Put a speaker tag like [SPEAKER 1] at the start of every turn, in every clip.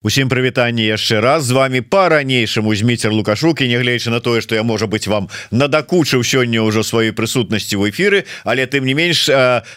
[SPEAKER 1] Усім прывітанне яшчэ раз. З вами по-ранейшаму зміцер лукашук. І нягледзячы на тое што я можа быть вам надакучыў сёння ўжо сваёй прысутнасці ў эфіры але тым не менш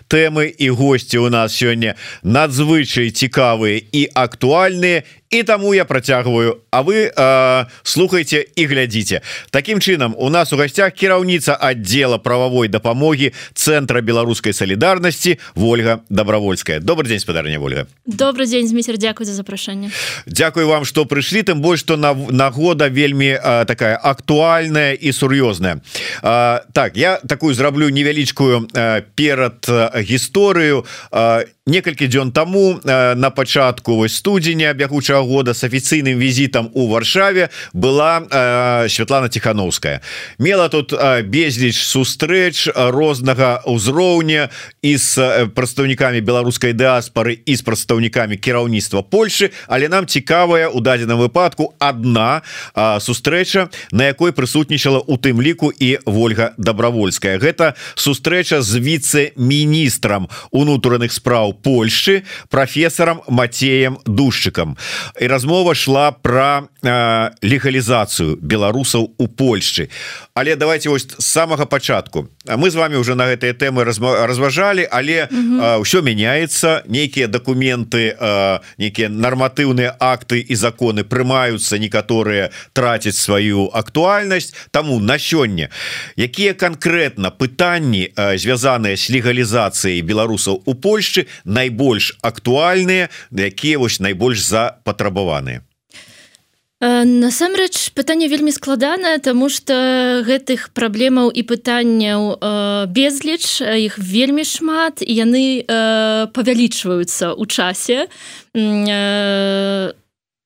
[SPEAKER 1] тэмы і госці у нас сёння надзвычай цікавыя і актуальныя і таму я працягваю А вы э, слухайте і глядзіце. Такім чынам у нас у гасцях кіраўніца отдела прававой дапамогі центра беларускай солідарнасці Вольга добровольская добрый день спадарня Вольга.
[SPEAKER 2] Добрый день змейцер Дякую за запрашэнне
[SPEAKER 1] Дякую вам что прыйшлі тым больш что на нагода вельмі э, такая актуальная і сур'ёзная. Э, так я такую зраблю невялічкую э, перад э, гісторыю э, некалькі дзён таму э, на пачатку вось студзеня бягучага года с афіцыйным візітам у варшаве была э, Святлана тихохановская мела тут э, безліч сустрэч рознага ўзроўня і з э, прадстаўнікамі беларускай дыаспары і з прадстаўнікамі кіраўніцтва Польшы але нам цікавая у дадзеным выпадку одна э, сустрэча на якой прысутнічала у тым ліку і Вольга добровольская гэта сустрэча з віце-міністрам унутраных спраў Польши профессором Матеем душчыкам і размова шла про э, легалізацыю беларусаў у Польшчы. Але давайте вось самага пачатку. Мы з вами уже на гэтыя темы разважалі але ўсё мяняется нейкія документы нейкія нарматыўныя акты і законы прымаюцца некаторыя траціць сваю актуальнасць. Тому на сёння якія конкретно пытанні звязаныя с легалізацыяй беларусаў у Польшчы найбольш актуальныя якія вось найбольш запатрабаваныя
[SPEAKER 2] насамрэч пытанне вельмі складанае тому что гэтых праблемаў і пытанняў безліч іх вельмі шмат яны павялічваюцца у часе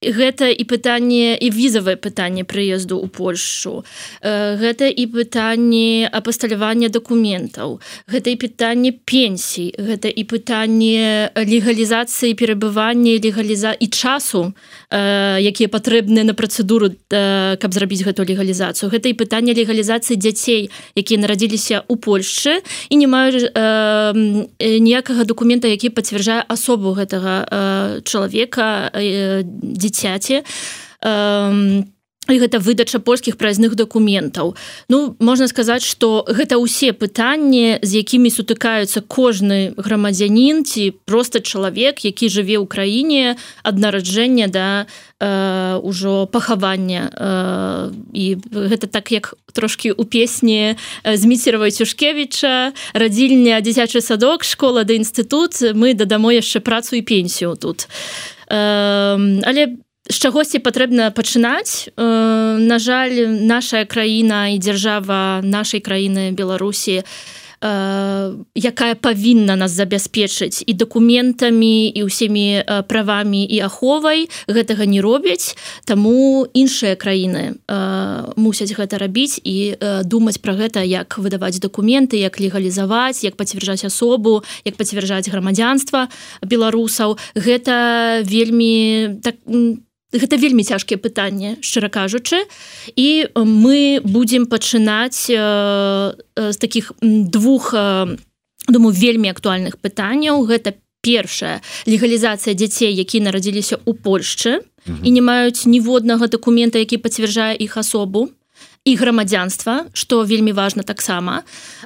[SPEAKER 2] гэта і пытанне і візавае пытанне прыезду ў Польшу. Гэта і пытанне апасталявання дакументаў. Гэта і пытанне пенсій. Гэта і пытанне легалізацыі перабывання легаліза і часу якія патрэбныя на працэдуру каб зрабіць гэту легалізацыю. Гэта і пытанне легалізацыі дзяцей якія нарадзіліся ў Польшчы і не маюць ніякага документа які пацвярджае асобу гэтага чалавека дзяцей дзіцяці. І гэта выдача польскіх праязных дакументаў. Ну можна сказаць что гэта ўсе пытанні з якімі сутыкаюцца кожны грамадзянін ці просто чалавек які жыве ў краіне ад нараджэння да ўжо пахавання. Э, і гэта так як трошки у песні зміцервай цюшкевіча радзільня дзіцячы садок школа да інстытут мы дадамо яшчэ працу і пенсію тут. А але з чагосьці патрэбна пачынаць. На жаль наша краіна і дзяржава нашай краіны беларусі якая павінна нас забяспечыць і дакументамі і ўсімі правамі і аховай гэтага не робяць. Таму іншыя краіны мусяць гэта рабіць і думаць пра гэта як выдаваць дакументы як легалізаваць як пацвярджаць асобу як пацвярджаць грамадзянства беларусаў. Гэта вельмі так не Гэта вельмі цяжкія пытанні шчыра кажучы. І мы будзем пачынаць э, з таких двух э, думаю вельмі актуальных пытанняў. Гэта першая легалізацыя дзяцей які нарадзіліся ў Польшчы mm -hmm. і не маюць ніводнага дакумента які пацвярджае іх асобу і грамадзянства што вельмі важна таксама.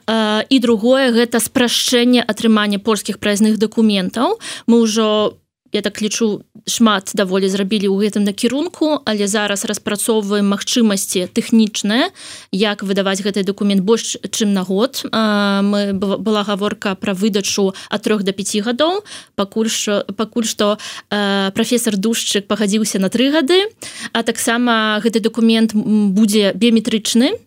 [SPEAKER 2] Э, і другое гэта спрашчэнне атрымання польскіх праязных дакументаў. Мы ўжо я так лічу шмат даволі зрабілі ў гэтым накірунку але зараз распрацоўваем магчымасці тэхнічныя як выдаваць гэты документ больш чым на год. Мы была гаворка пра выдачу ад трех до 5 гадоў. Пакуль що пакуль што прафесор душчык пагадзіўся на тры гады. А таксама гэты документ будзе біометрычны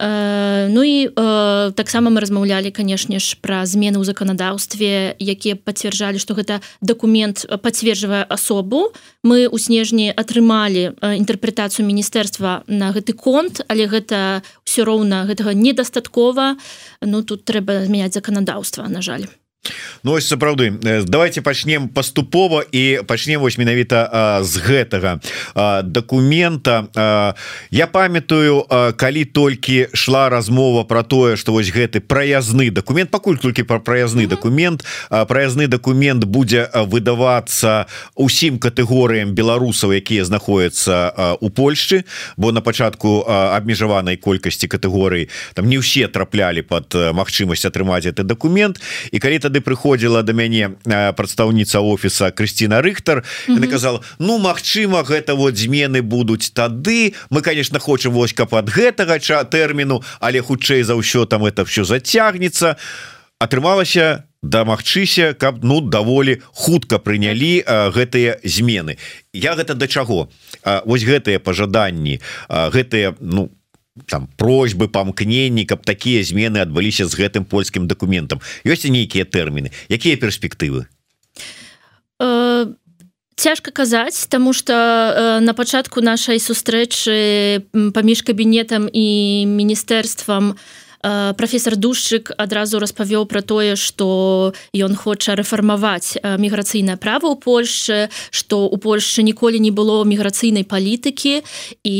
[SPEAKER 2] Э, ну і э, таксама мы размаўлялі канешне ж пра змены ў заканадаўстве якія пацвярджалі што гэта дакумент пацверджвае асобу. Мы ў снежні атрымалі э, інтэрпрэтацыю міністэрства на гэты конт але гэта ўсё роўна гэтага недастаткова. Ну тут трэба змяняць заканадаўства на жаль
[SPEAKER 1] Ну ось сапраўды. Давайте пачнем паступова і пачнем вось менавіта з гэтага документа я памятаю калі толькі шла размова про тое что вось гэты праязны документ пакуль толькі про праязны документ праязны документ будзе выдавацца усім катэгорыям беларусаў якія знаходяцца у Польшчы бо на пачатку абмежаванай колькасці катэгорый там не ўсе траплялі под магчымасць атрымаць этот документ і калі тады прыходзіла до мяне прадстаўніца офіса Крысціна Рхтар наказала Ну Мачыма гэта вот змены будуць тады. Мы конечно хочам вось каб ад гэтага ча тэрміну але хутчэй за ўсё там это все зацягнецца атрымалася дамагчыся каб ну даволі хутка прынялі гэтыя змены. Я гэта да чаго? Вось гэтыя пажаданні гэтыя ну по там просьбы памкненні каб такія змены адбыліся з гэтым польскім документам ёсць нейкія тэрміны? Якія перспектывы?
[SPEAKER 2] Э, цяжка казаць тому что э, на пачатку нашай сустрэчы паміж кабінетам і міністэрствам у профессор душчык адразу распавёў про тое что ён хоча рэфармаваць міграцыйнае права ў Польше что у Польше ніколі не было міграцыйнай палітыкі. І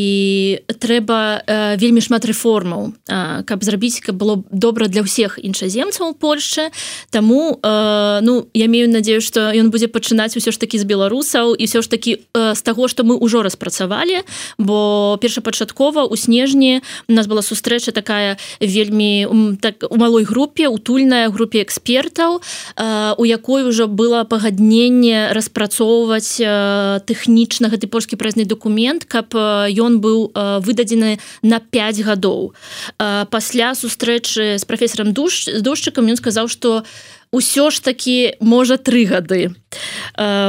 [SPEAKER 2] трэба вельмі шмат рэформаў каб зрабіць каб было добра для ўсіх іншаземцаў у Польше Таму ну я имею надею что ён будзе пачынаць усё ж таки з беларусаў і все ж таки з таго что мы ўжо распрацавалі бо першапачаткова у снежні у нас была сустрэча такая вельмі вельмі так у малой групе утульная групе экспертаў у якой уже было пагадненне распрацоўваць тэхнічна гэты польскі прэзны документ каб ён быў выдадзены на 5 гадоў. Пасля сустрэчы з прафесором душ з душчыкам ён сказаў что у ўсё ж таки можа тры гады.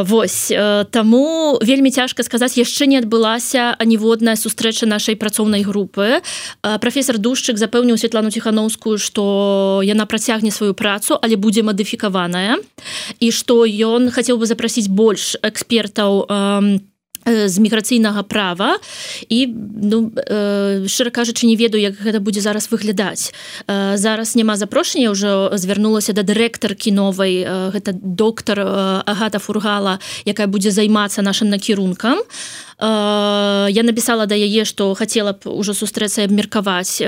[SPEAKER 2] Вось таму вельмі цяжка сказаць яшчэ не адбылася аніводная сустрэча нашай працоўнай групы. Професор душчык запэўніў Светлану ціхановскую что яна працягне сваю працу але будзе мадыфікаваная і што ён хацеў бы запрасіць больш экспертаў на з міграцыйнага права. І ну, э, шчыра кажучы не ведаю як гэта будзе зараз выглядаць. Э, зараз няма запрошення ўжо звярнулася да дырэктаркі новай э, гэта доктор э, агата фургала якая будзе займацца нашим накірункам. Э, я написала да яе што хацела б ужо сустрэцца абмеркаваць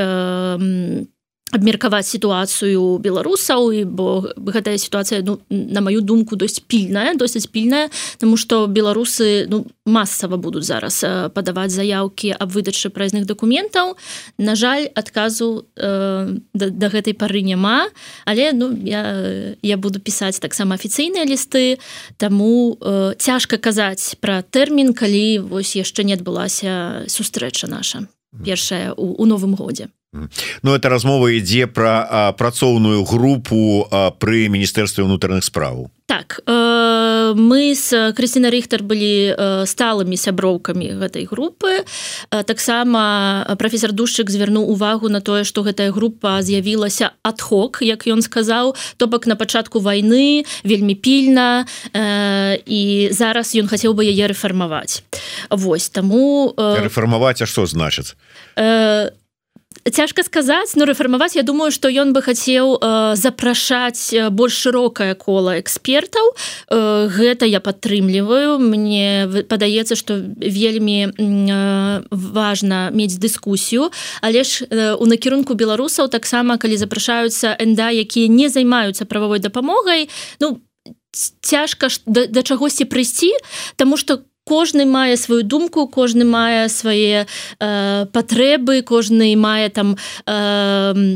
[SPEAKER 2] абмеркаваць сітуацыю беларусаў і бо гэтая сітуацыя ну, на маю думку досць пільная досыць пільная тому что беларусы ну масава будуць зараз падаваць заявкі аб выдачы праязных дакументаў. На жаль адказу э, да, да гэтай пары няма але ну я я буду пісаць таксама афіцыйныя лісты таму э, цяжка казаць пра тэрмін калі вось яшчэ не адбылася сустрэча наша першая у, у новым годзе
[SPEAKER 1] Ну это размова ідзе про працоўную групу пры міністэрстве ўнутраных справаў.
[SPEAKER 2] Так э, мы с Крысціна Рхтар былі э, сталымі сяброўкамі гэтай групы. Э, таксама профессор душчык звярнуў увагу на тое што гэтая група з'явілася адхок як ён сказаў. То бок на пачатку войны вельмі пільна э, і зараз ён хацеў бы яе рэфармаваць. Вось таму
[SPEAKER 1] рэфармаваць А што значыць
[SPEAKER 2] цяжка сказаць но рэфармаваць Я думаю что ён бы хацеў э, запрашаць больш шырокае кола экспертаў. Э, гэта я падтрымліваю. Мне падаецца что вельмі э, важно мець дыскусію. Але ж э, у накірунку беларусаў таксама калі запрашаюцца энда якія не займаюцца прававой дапамогай ну цяжка да, да чагосьці прыйсці тому что кожны мае сваю думку кожны мае свае э, патрэбы кожны мае там э,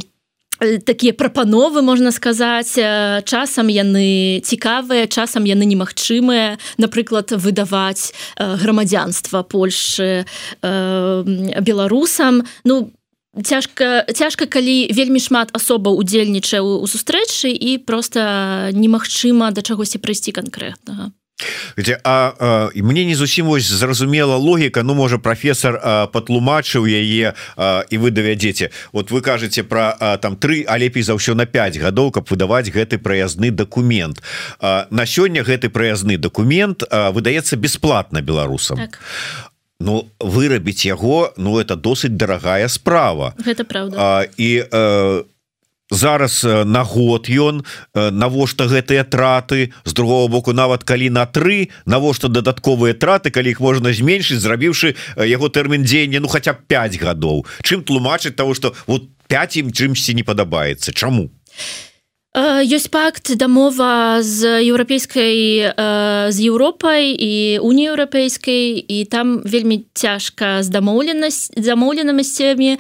[SPEAKER 2] такія прапановы можна сказаць. Часам яны цікавыя часам яны немагчымыя. Напрыклад выдаваць грамадзянства Польшы беларусам. Ну цяжка цяжка калі вельмі шмат асобаў удзельнічае у сустрэчы і просто немагчыма да чагосьці прыйсці канкрэтнага
[SPEAKER 1] где а, а мне не зусім вось зразумела логіка Ну можа профессор патлумачыў яе і вы давядзеце вот вы кажаце про там три а лепей за ўсё на 5 гадоў каб выдаваць гэты праязны документ а, на сёння гэты праязны документ выдаецца бесплатно беларусам. Так. Ну вырабіць яго Ну это досыць дарагая справа.
[SPEAKER 2] Гэта правда а,
[SPEAKER 1] і а, зараз на год ён навошта гэтыя траты? З другого боку нават калі на тры навошта дадатковыя траты калі іх можна зменшыць зрабіўшы яго тэрмін дзеяння ну б 5 гадоў? Чым тлумачыць того что вот 5 ім чымсьці не падабаецца? Чаму?
[SPEAKER 2] Ёсць пакт дамова з еўрапейскай з Еўропай і уні еўрапейскай і там вельмі цяжка з дамоўленасць замоўленамасцямі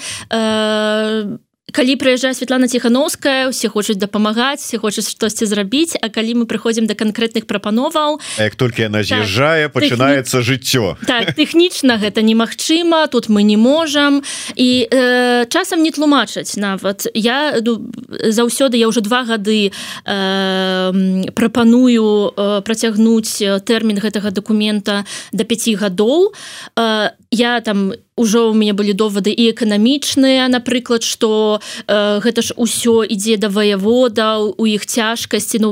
[SPEAKER 2] калі прыязджае Святлана ціхановская усе хочуць дапамагаць все хочуць штосьці зрабіць А калі мы прыходзім да канкрэтных прапановаў
[SPEAKER 1] як только яна з'язджае так, пачынаецца тэхні... жыццё.
[SPEAKER 2] Так тэхнічна гэта немагчыма тут мы не можам. І э, часам не тлумачаць нават. Я ну, заўсёды я уже два гады э, прапаную э, працягнуць тэрмін гэтага документа до 5 гадоў. Э, я там ўжо у мяне былі довады і эканамічныя напрыклад что э, гэта ж усё ідзе да ваявода у іх цяжкасці ну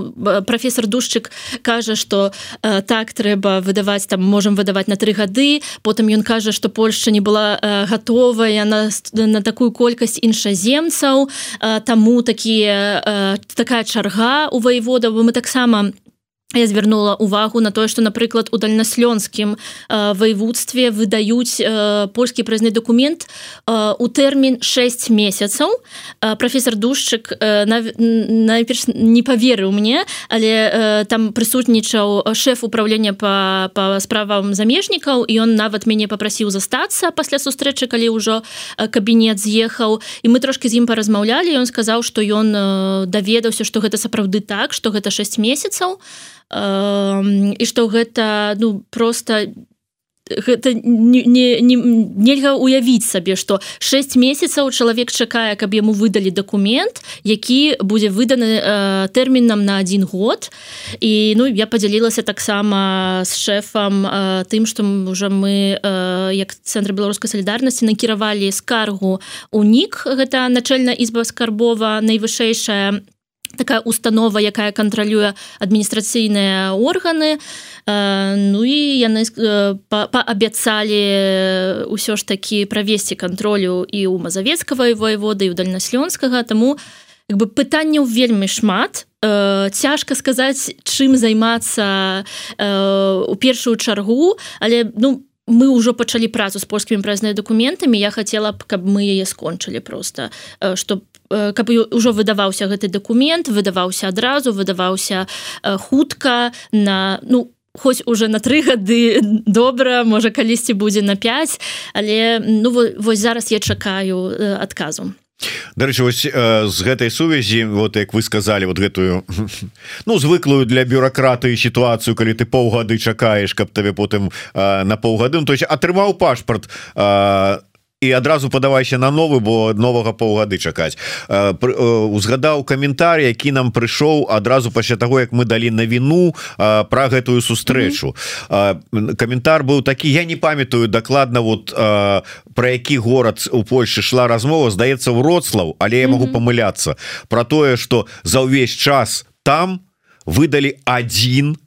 [SPEAKER 2] профессор душчык кажа что э, так трэба выдаваць там можем выдаваць на три гады потым ён кажа что Польша не была э, готовая на на такую колькасць іншаземцаў. Э, таму такія э, такая чарга у ваевода мы таксама не Я звярнула увагу на тое, што, напрыклад, у дальнаслёнскім э, ваеводстве выдаюць э, польскі прызны дакумент э, у тэрмін 6 месяцаў. Э, прафесор душчык э, найперш не паверыў мне, але э, там прысутнічаў шэф управлення па, па справам замежнікаў і ён нават мяне попрасіў застацца пасля сустрэчы, калі ўжо кабінет з'ехаў. І мы трошки з ім паразмаўлялі, ён сказаў, што ён э, даведаўся, што гэта сапраўды так, што гэта 6 месяцаў і што гэта ну просто гэта не, не, не, нельга уявіць сабе што 6 месяцаў чалавек чакае каб яму выдалі дакумент які будзе выданы э, тэрмінам на один год. І ну я подзялілася таксама з шэфам э, тым што уже мы э, як цэнтр беларускай салідарнасці накіравалі скаргу у нік гэта начальная ізба скарбова найвышэйшая такая установа якая кантралюе адміністрацыйныя органы. Э, Ну і яны э, паабяцалі ўсё ж такі правесці кантролю і ў мазавецкавай воеводы і ў дальнаслёнскага. Таму бы пытанняў вельмі шмат. Э, цяжка сказаць чым займацца у першую чаргу. Але ну мы ўжо пачалі працу з польскімі празныя дакументамі. Я хацела б каб мы яе скончылі просто Э, каб ўжо выдаваўся гэты дакумент выдаваўся адразу выдаваўся э, хутка на ну хоць уже на тры гады добра можа калісьці будзе на 5 але ну вось зараз я чакаю э, адказу.
[SPEAKER 1] Дарэчы вось з гэтай сувязі вот як вы сказали вот гэтую ну звыклую для бюракратыі сітуацыю калі ты паўгады чакаеш каб табе потым на паўгады то есть атрымаў пашпарт на і адразу падавайся на новы бо новага паўгады чакаць узгадаў каментар які нам прыйшоў адразу пасля таго як мы далі на віну про гэтую сустрэчу mm -hmm. каментар быў такі я не памятаю дакладна вот про які горад у Польшы шла размова здаецца ўроцлаў але я могу mm -hmm. памыляцца про тое что за ўвесь час там выдалі один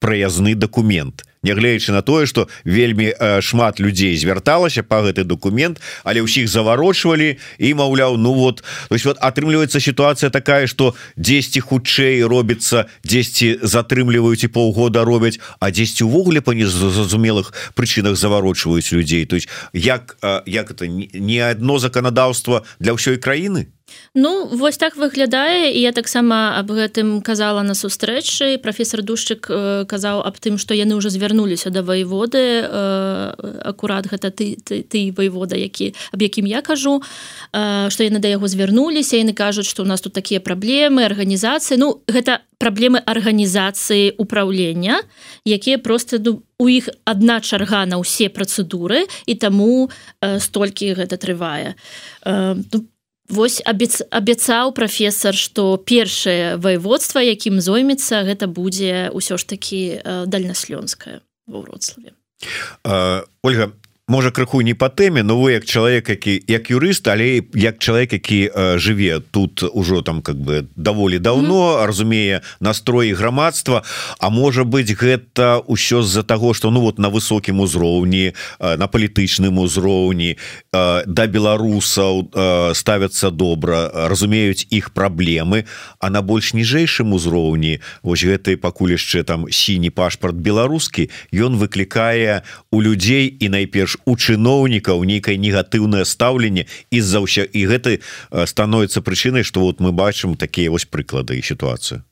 [SPEAKER 1] праязны документ нягледзячы на тое что вельмі э, шмат людзей звярталася по гэты документ але ўсіх заварочвалі і маўляў Ну вот то есть вот атрымліваецца ситуация такая что 10 хутчэй робіцца 10 затрымліваюць і полгода робяць а 10 увогуле по незразумелых прычынах заварочваюць людзей. То есть як э, як это не одно законодаўство для ўсёй краіны?
[SPEAKER 2] Ну вось так выглядае і я таксама аб гэтым казала на сустрэчы. Професор душчык э, казаў аб тым што яны ўжо звярнуліся да ваеводы э, акурат гэта ты ты, ты ваевода які аб якім я кажу э, што яны да яго звярнуліся яны кажуць што у нас тут такія праблемы арганізацыі Ну гэта праблемы арганізацыі управлення якія просто ну, у іх адна чарга на ўсе працэдуры і таму э, столькі гэта трывае э, Вось абяцаў прафесор что першае воеводство якім зоймецца гэта будзе ўсё ж таки дальнаслёнская ва ўроцлаве
[SPEAKER 1] Ольга можа крыху не по тэме но вы як чалавек які як юрыст але як чалавек які э, жыве тут ужо там как бы даволі давно mm -hmm. разумее настроі грамадства А можа быть гэта ўсё з-за того что ну вот на высокім узроўні э, на палітычным узроўні э, да беларусаў э, ставятся добра разумеюць іх праблемы а на больш ніжэйшым узроўні вось гэтай пакуль яшчэ там сіні пашпарт беларускі ён выклікае у людзей і найперш у чыноўнікаў нейкае негатыўнае стаўленне из-за ўсё і гэты становіцца прычынай что вот мы бачым такія вось прыклады і сітуацыю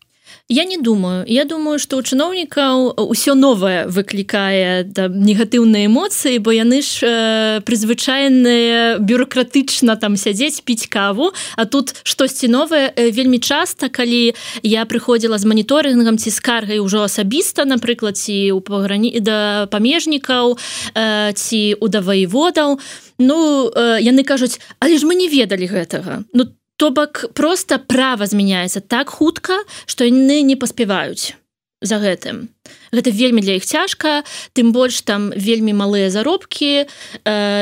[SPEAKER 2] Я не думаю. Я думаю что у чыноўнікаў ўсё новае выклікае да негатыўныя эмоцыі бо яны ж э, прызвычайныя бюрократычна там сядзець піць каву. А тут штосьці новае э, вельмі часта калі я прыходзіла з маніторынгам ці скаргай ужо асабіста напрыклад ці у паграні да памежнікаў э, ці у даваеводаў Ну э, яны кажуць але ж мы не ведалі гэтага Ну то бок просто права змяняецца так хутка што яны не паспяваюць за гэтым. Гэта вельмі для іх цяжка тым больш там вельмі малыя заробкі э,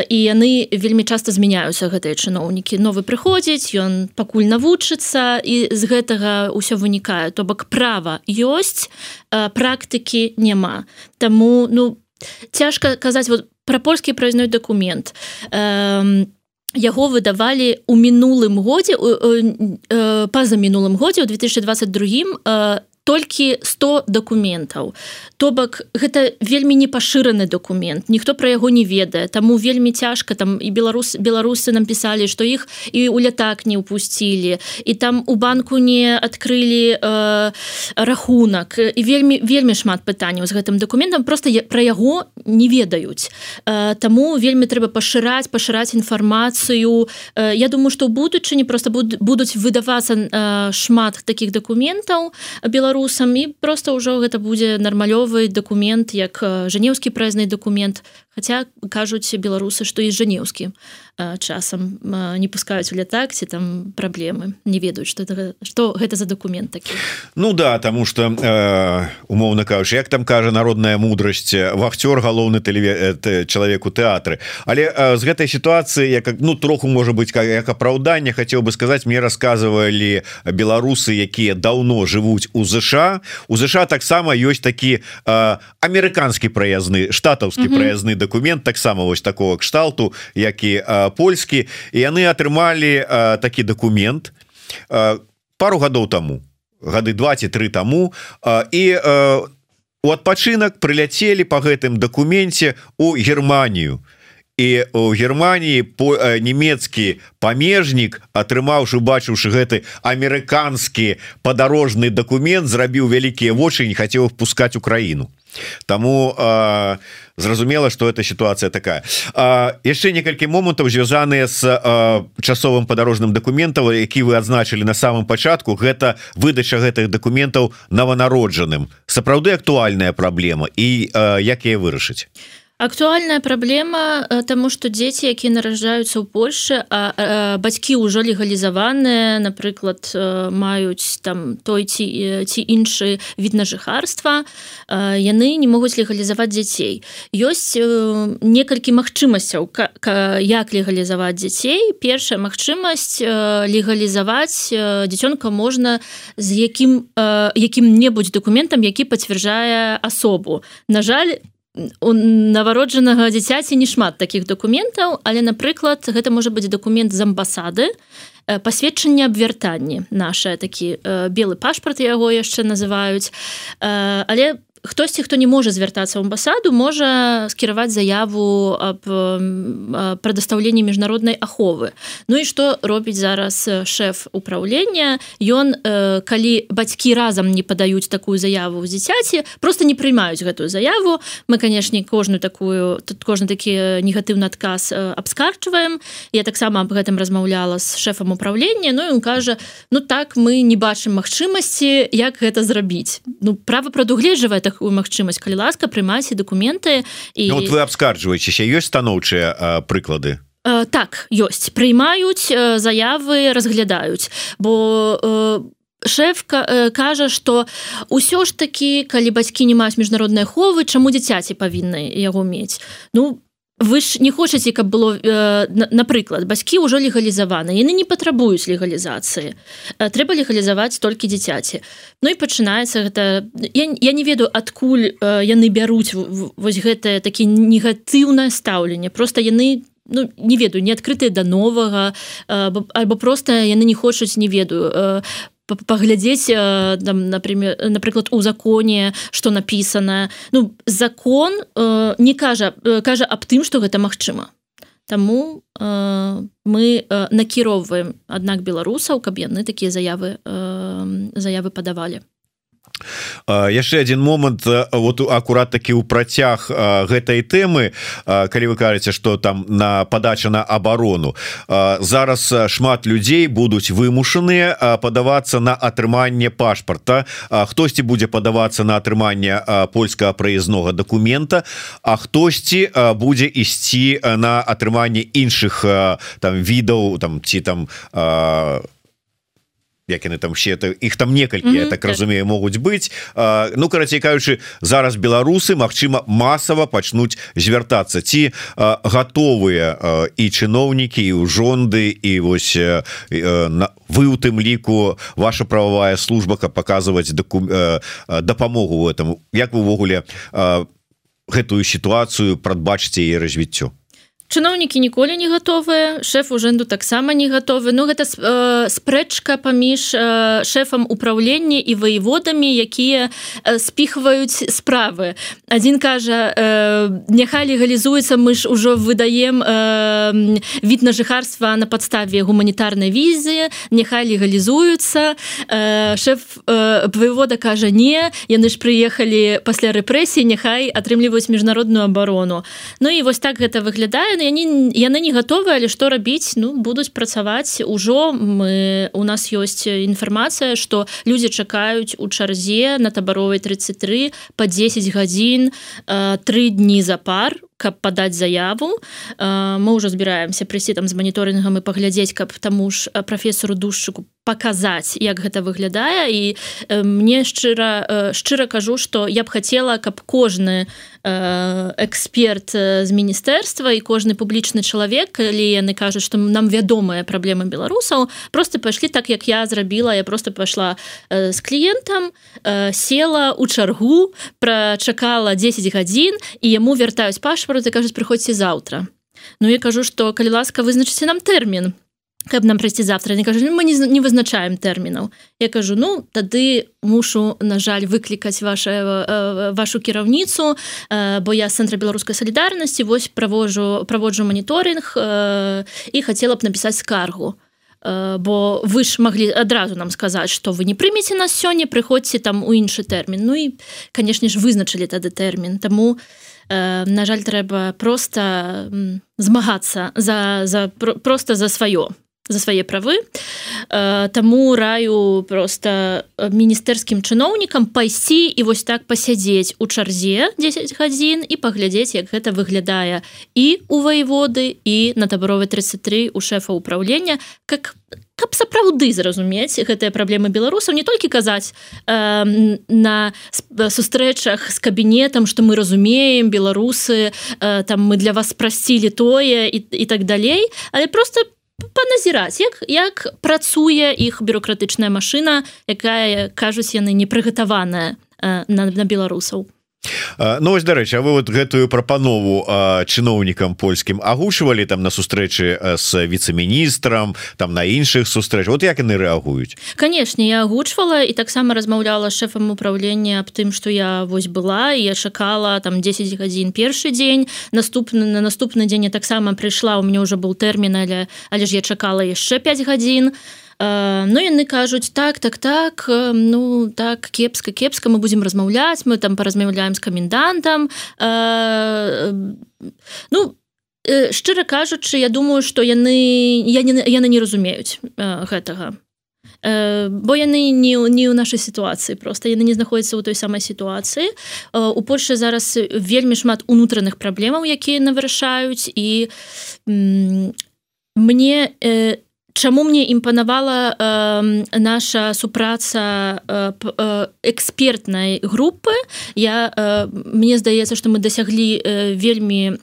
[SPEAKER 2] і яны вельмі часто змяняюцца гэтыя чыноўнікі. Новы прыходзіць ён пакуль навучыцца і з гэтага ўсё вынікае. То бок права ёсць э, практыкі няма. Таму ну цяжка казаць вот про польскі праязной документ э, яго выдавалі у мінулым годзе па-за мінулым годзе у 2022 толькі 100 дакументаў. То бок гэта вельмі не пашыраны документ ніхто про яго не ведае. Таму вельмі цяжка там і беларус беларусы нам пісписали что іх і у лятак не упусцілі і там у банку не адкрылі э, рахунак. І вельмі вельмі шмат пытанняў з гэтым документам просто про яго не ведаюць. Э, таму вельмі трэба пашыраць пашыраць інфармацыю. Э, Я думаю что будучыні просто будуць выдавацца э, шмат таких документаў беларус беларусам. І просто ўжо гэта будзе нармалёвы документ як жанеўскі праязны документ Хаця кажуць беларусы што і жанеўскі часам не пускаюць у лятак ці там праблемы не ведаюць что что гэта за документ такі.
[SPEAKER 1] Ну да тому что э, умоўно кажуш як там кажа народная мудрасць вахцёр галоўны тэлеве чалавек у тэатры. Але э, з гэтай сітуацыі як ну троху можа быть как як апраўданне хацеў бы сказаць мне рассказывалі беларусы якія даўно жывуць у ЗША у ЗША таксама ёсць такі э, амерыканскі праязны штатаўскі праязны документ таксама вось такого кшталту як і польскі. І яны атрымалі такі документ пару гадоў таму. Гады 23 таму. І у адпачынак прыляцелі по гэтым дакуменце у Германію і у Германії по нямецкі памежнік атрымаўшы бачыўшы гэты амерыканскі падарожны документ зрабіў вялікія вочы не хацеў впускать Украіну Таму э, зразумела что эта ситуация такая. Яшчэ некалькі момантаў звязаныя с э, часовым падарожным документаў які вы адзначылі на самом пачатку. Гэта выдача гэтых документаў нованароджаным сапраўды актуальная праблема і э, як яе вырашыць
[SPEAKER 2] актуальная праблема э, тому что дзеці якія наражаюцца ў Польше а, а бацькі ўжо легалізаваныя напрыклад э, маюць там той ці ці іншы від на жыхарства яны не могуць легалізаваць дзяцей ёсць э, некалькі магчымасцяў як легалізаваць дзяцей першая магчымасць легалізаваць дзіцёнка можна з якім якім-небудзь документам які пацвярджае асобу на жаль у навароджанага дзіцяці не шмат таких документаў але напрыклад гэта можа быць документ з амбасады пасведчанне абвяртанні наша такі белы пашпарт яго яшчэ называюць. Але хтосьці хто не можа звяртацца ў амбасаду можа скіраваць заяву аб прадастаўленні міжнароднай аховы. Ну і што робіць зараз шэф управлення? Ён калі бацькі разам не падаюць такую заяву ў дзіцяці просто не прыймаюць гэтую заяву. Мы канешне кожную такую тут кожны такі негатыўны адказ абскарчваем я таксама аб гэтым размаўляла з шэфам управлення Ну ён кажа Ну так мы не бачым магчымасці як гэта зрабіць Ну права прадугледжвае так магчымасць. Калі ласка прымайце документы
[SPEAKER 1] і ну, вот вы абскарджваецеся ёсць станоўчыя прыклады?
[SPEAKER 2] Так ёсць. Прыймаюць заявы разглядаюць. Бо шеф кажа что ўсё ж таки калі бацькі не маюць міжнародныя ховы чаму дзіцяці павінны яго мець? Ну вы ж не хочаце каб было э, напрыклад бацькі ўжо легалізаваны яны не патрабуюць легалізацыі. Э, трэба легалізаваць толькі дзіцяці. Ну і пачынаецца гэта я, я не ведаю адкуль э, яны бяруць вось гэтае такі негатыўнае стаўленне. Просто яны Ну, не ведаю не адкрытыя да новага альбо просто яны не хочуць не ведаю паглядзець там например напрыклад у законе что написано. Ну закон э, не кажа кажа аб тым что гэта магчыма. Таму э, мы э, накіроўваем аднак беларусаў каб яны такія заявы э, заявы падавалі
[SPEAKER 1] яшчэ один момант вот акурат таки у працяг гэтай тэмы калі вы кажаце что там на подача на оборону зараз шмат людзей будуць вымушаныя падавацца на атрыманне пашпарта. Хтосьці будзе падавацца на атрыманне польскага праязнога документа А хтосьці будзе ісці на атрыманне іншых там відаў там ці там у як яны там все это их там некалькі mm -hmm, я так, разумею могуць быць. А, ну карацей кажучы зараз беларусы Мачыма масава пачнуць звяртацца. Ці а, готовыя а, і чыноўнікі і ў жонды і вось а, на вы у тым ліку ваша правовая служба каб показываць доку дапамогу в этом. Як вы увогуле гэтую сітуацыю прадбачыце і развіццё
[SPEAKER 2] чыноўнікі ніколі не гатовыя шеф ужэнду таксама не гатовы. Ну гэта э, спрэчка паміж э, шэфам управлення і воеводамі якія э, спіхваюць справы. Один кажа э, няхай легалізуецца мы ж ужо выдаем э, від на жыхарства на падставе гуманітарнай візы няхай легалізуюцца э, шеф э, воевода кажа не яны ж прыехалі пасля рэпрэсіі няхай атрымліваюць міжнародную абарону Ну і вось так гэта выглядае яны яны яны не готовы але что рабіць ну будуць працаваць. Ужо мы у нас ёсць інфармацыя что людзі чакаюць у чарзе на табаровай 33 по 10 гадзін три дні за пар каб падаць заяву. Мы ўжо збіраемся прыйсці там з маніторынгам і паглядзець каб таму ж прафесору душчыку паказаць як гэта выглядае. І мне шчыра шчыра кажу што я б хацела каб кожны эксперт з міністэрства і кожны публічны чалавек калі яны кажуць што нам вядомыя праблемы беларусаў просто пайшлі так як я зрабіла. Я просто пайшла з кліентам села у чаргу прачакала 10 гадзін і яму вяртаюць паш пашпарт і кажуць прыходзьце заўтра Ну я кажу что калі ласка вызначыце нам тэрмін каб нам прайсці завтра. Не кажу мы не, не вызначаем тэрмінаў я кажу ну тады мушу на жаль выклікаць ваша э, вашу кіраўніцу э, бо я цэнтра беларускай салідарнасці вось праводжу праводжу моніторинг э, і хацела б напісаць скаргу бо вы ж маглі адразу нам сказаць что вы не прымеце нас сёння прыходзьце там у іншы тэрмін. Ну і канешне ж вызначылі тады тэрмін. Таму я на жаль трэба просто змагацца за, за просто за сваё за свае правы. Таму раю просто міністэрскім чыноўнікам пайсці і вось так пасядзець у чарзе 10 гадзін і паглядзець як гэта выглядае і у ваеводы і на табаровай 33 у шэфа ўправлення как каб сапраўды зразумець гэтыя праблемы беларусаў не толькі казаць э, на сустрэчах з кабінетам што мы разумеем беларусы э, там мы для вас спрасцілі тое і, і так далей але просто паназіраць як як працуе іх бюрократычная машына якая кажуць яны непрыгатаваная э, на, на беларусаў
[SPEAKER 1] Ну ось дарэчы А вы вот гэтую прапанову чыноўнікам польскім агушвалі там на сустрэчы с віцэ-міністрам там на іншых сустрэч вот як яны рэагуюць?
[SPEAKER 2] Канешне я агучвала і таксама размаўляла шэфам управлення аб тым што я вось была і я чакала там 10 гадзін першы дзень. Наступны на наступны дзень таксама прыйшла у мяне ўжо быў тэрмін але але ж я чакала яшчэ 5 гадзін. і Ну яны кажуць так так так ну так кепска кепска мы будзем размаўляць мы там паразмаўляем з камендантам ну шчыра кажучы я думаю что яны я не яны не разумеюць гэтага. Бо яны не не ў нашай сітуацыі просто яны не знаходзяцца ў той самай сітуацыі. У Польшы зараз вельмі шмат унутраных праблемаў якія навырашаюць і мне не Чаму мне імпанавала э, наша супраца э, э, экспертнай групы? Я э, мне здаецца што мы дасяглі э, вельмі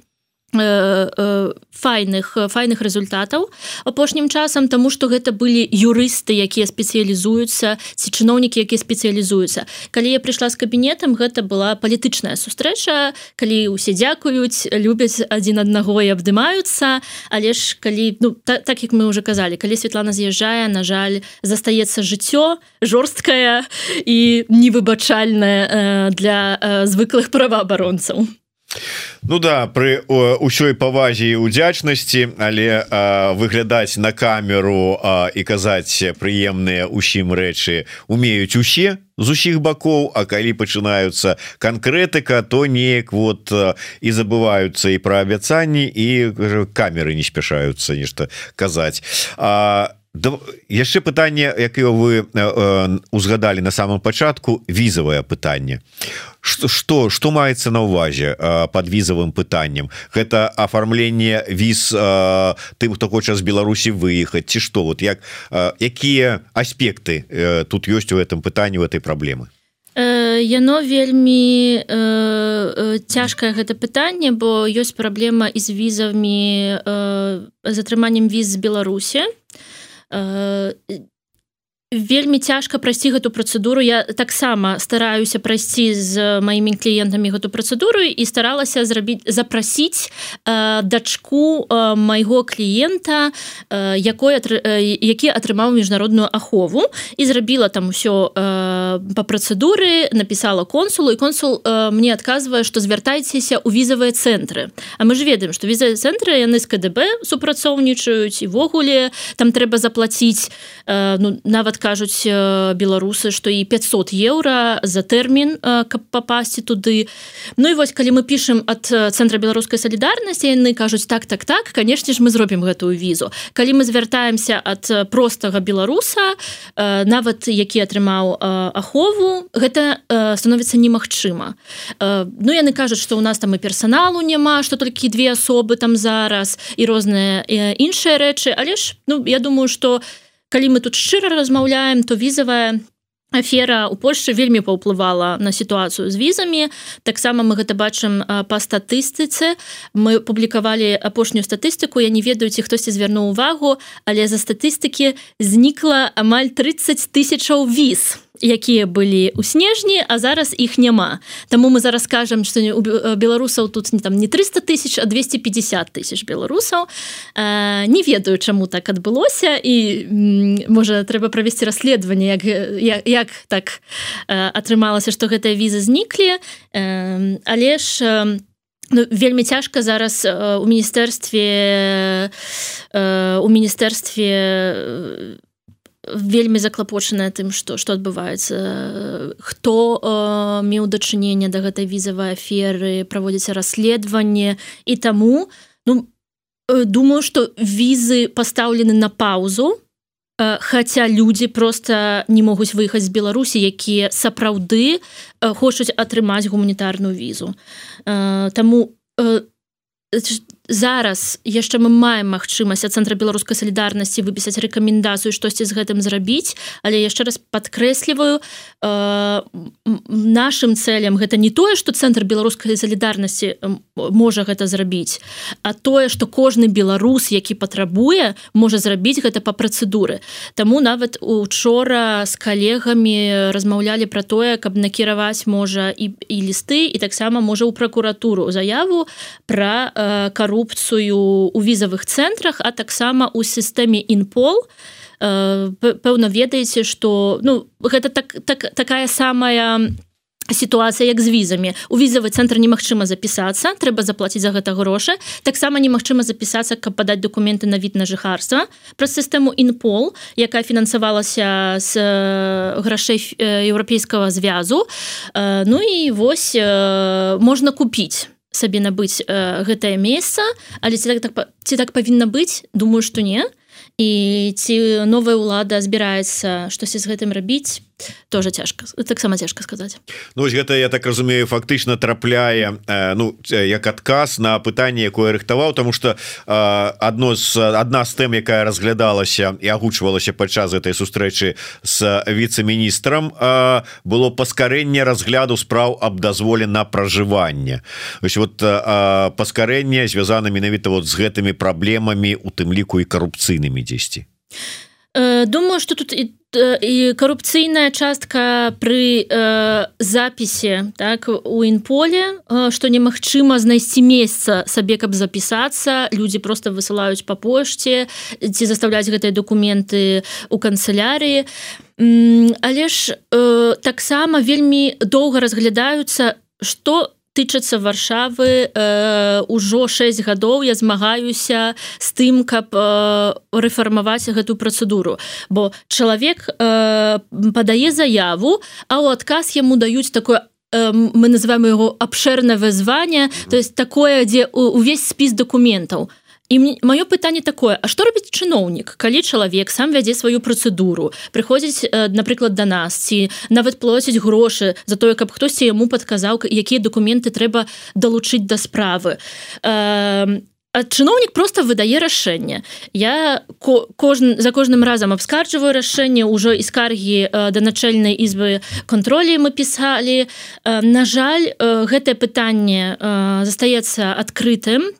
[SPEAKER 2] файных файных результатаў апошнім часам тому что гэта былі юрысты якія спецыялізуюцца ці чыноўнікі якія спецыялізуюцца. Калі я прыйшла з кабінетам гэта была палітычная сустрэча калі усе дзякуюць любяць адзін аднаго і абдымаюцца але ж калі ну так, так як мы уже казалі калі Светлана з'язджае на жаль застаецца жыццё жорсткае і невыбачальнае для звыклых праваабаронцаў
[SPEAKER 1] Ну да при ўсёй павазе удзячнасці але а, выглядаць на камеру а, і казаць прыемныя усім рэчы умеюць усе з усіх бакоў А калі пачынаюцца канкрэтыка то неяк вот і забываюцца і пра абяцанні і камеры не спяшаюцца нешта казаць. А Да, яшчэ пытанне якое вы э, э, узгадалі на самом пачатку візавае пытанне что что что маецца на увазе под візавым пытанням гэта оформленне віз ты хто хоча з Беларусі выехаць ці что вот як якія аспекты тут ёсць у этом пытанні у этой праблемы?
[SPEAKER 2] Яно вельмі э, цяжкае гэта пытанне бо ёсць праблема і з візамі э, з атрыманнем віз з Беларусі. Э, вельмі цяжка прайсці гэту працэдуру. Я таксама стараюся прайсці з маімі кліентамі гэту працэдуру і старалася зрабіць запрасіць э, дачку э, майго кліента э, якой э, які атрымаў міжнародную ахову і зрабіла там усё э, по працэдуры написала консулу і консул э, мне адказвае што звяртайцеся ў візавыя цэнтры. А мы ж ведаем што візавыя цэнтры яны з КДБ супрацоўнічаюць івогуле там трэба заплаціць э, ну нават кажуць беларусы что і 500 еўра за тэрмін каб попасці туды. Ну і вось калі мы пішем от цэнтра беларускай салідарнасці яны кажуць так так так канешне ж мы зробім гэтую візу калі мы звяртаемся ад простага беларуса нават які атрымаў ахову гэта становіцца немагчыма. Ну яны кажуць что у нас там і персоналу няма что толькі две асобы там зараз і розныя іншыя рэчы. Але ж ну я думаю что у калі мы тут шчыра размаўляем то візавая афера у Польшчы вельмі паўплывала на сітуацыю з візамі. Таксама мы гэта бачым па статыстыцы. Мы публікавалі апошнюю статыстыку. Я не ведаю ці хтосьці звярнуў увагу але за статыстыкі знікла амаль 30 тысячаў віз якія былі ў снежні а зараз іх няма. Таму мы зараз скажем что у беларусаў тут не там не 300 тысяч а 250 тысяч беларусаў. Э, не ведаю чаму так адбылося і можа трэба правесці расследаванне як, як, як так э, атрымалася что гэтыя візы зніклі. Э, але ж э, Ну, вельмі цяжка зараз э, у міністэрстве э, у міністэрстве вельмі заклапочаная тым что что адбываецца. Хто э, меў дачыненне да гэтай візавай аферы праводзіцца расследаванне. І таму ну э, думаю что візы пастаўлены на паузу э, Хаця людзі просто не могуць выехаць з Беларусі якія сапраўды э, хочуць атрымаць гуманітарную візу. Э, Таму э, зараз яшчэ мы маем магчымасць цэнтра беларускай салідарнасці выпісаць рэкамендацыю штосьці з гэтым зрабіць. Але яшчэ раз падкрэсліваю э, нашим цэлям гэта не тое что цэнтр беларускай салідарнасці можа гэта зрабіць а тое что кожны беларус які патрабуе можа зрабіць гэта по працэдуры. Таму нават учора з калегамі размаўлялі про тое каб накіраваць можа і, і лісты і таксама можа ў пракуратуру заяву про э, кару карупцыю у візавых цэнтрах а таксама у сістэме інпол пэўна ведаеце что ну гэта так, так такая самая сітуацыя як з візамі. У візавы цэнтр немагчыма запісацца трэба заплаціць за гэта грошы. Таксама немагчыма запісацца каб падаць документы на від на жыхарства. Праз сістэму інпол якая фінансавалася з грашэй еўрапейскага звязу. Ну і вось можна купіць сабе набыць э, гэтае месца але ці так, так, ці так павінна быць? Думаю что не. І ці новая ўлада збіраецца штосьці з гэтым рабіць тоже цяжка таксама цяжка сказаць
[SPEAKER 1] Ну гэта я так разумею фактычна трапляе Ну як адказ на пытанне якое рыхтаваў тому что адно з адна з тэм якая разглядалася і агучвалася падчас этой сустрэчы с віце-міністрам было паскарэнне разгляду спраў аб дазволе на пражыванне. Вот паскарэнне звязана менавіта вот з гэтымі праблемамі у тым ліку і карупцыйнымі дзесьці.
[SPEAKER 2] Э, думаю что тут і і карупцыйная частка пры э, запісе так у інполе э, што немагчыма знайсці месца сабе каб запісацца. Людзі просто высылаюць па пошце ці заставляць гэтыя документы у канцылярыі. Але ж э, таксама вельмі доўга разглядаюцца што тычацца варшавы э, ужо 6 гадоў я змагаюся з тым каб э, рэфармаваць гэту працэдуру. Бо чалавек э, падае заяву а ў адказ яму даюць такое мы называем его абшэрнае вызванне то есть такое дзе увесь спіс документаў то і маё пытанне такое А што робіць чыноўнік калі чалавек сам вядзе сваю працэдуру? Прыходзіць напрыклад да нас ці нават плоціць грошы за тое каб хтосьці яму падказаў якія документы трэба далучыць да справы. Чыноўнік просто выдае рашэнне. Я кожн за кожным разам абскарджваю рашэнне ўжо і скаргі да начальнай ізбы контролі мы пісалі. На жаль гэтае пытанне застаецца адкрытым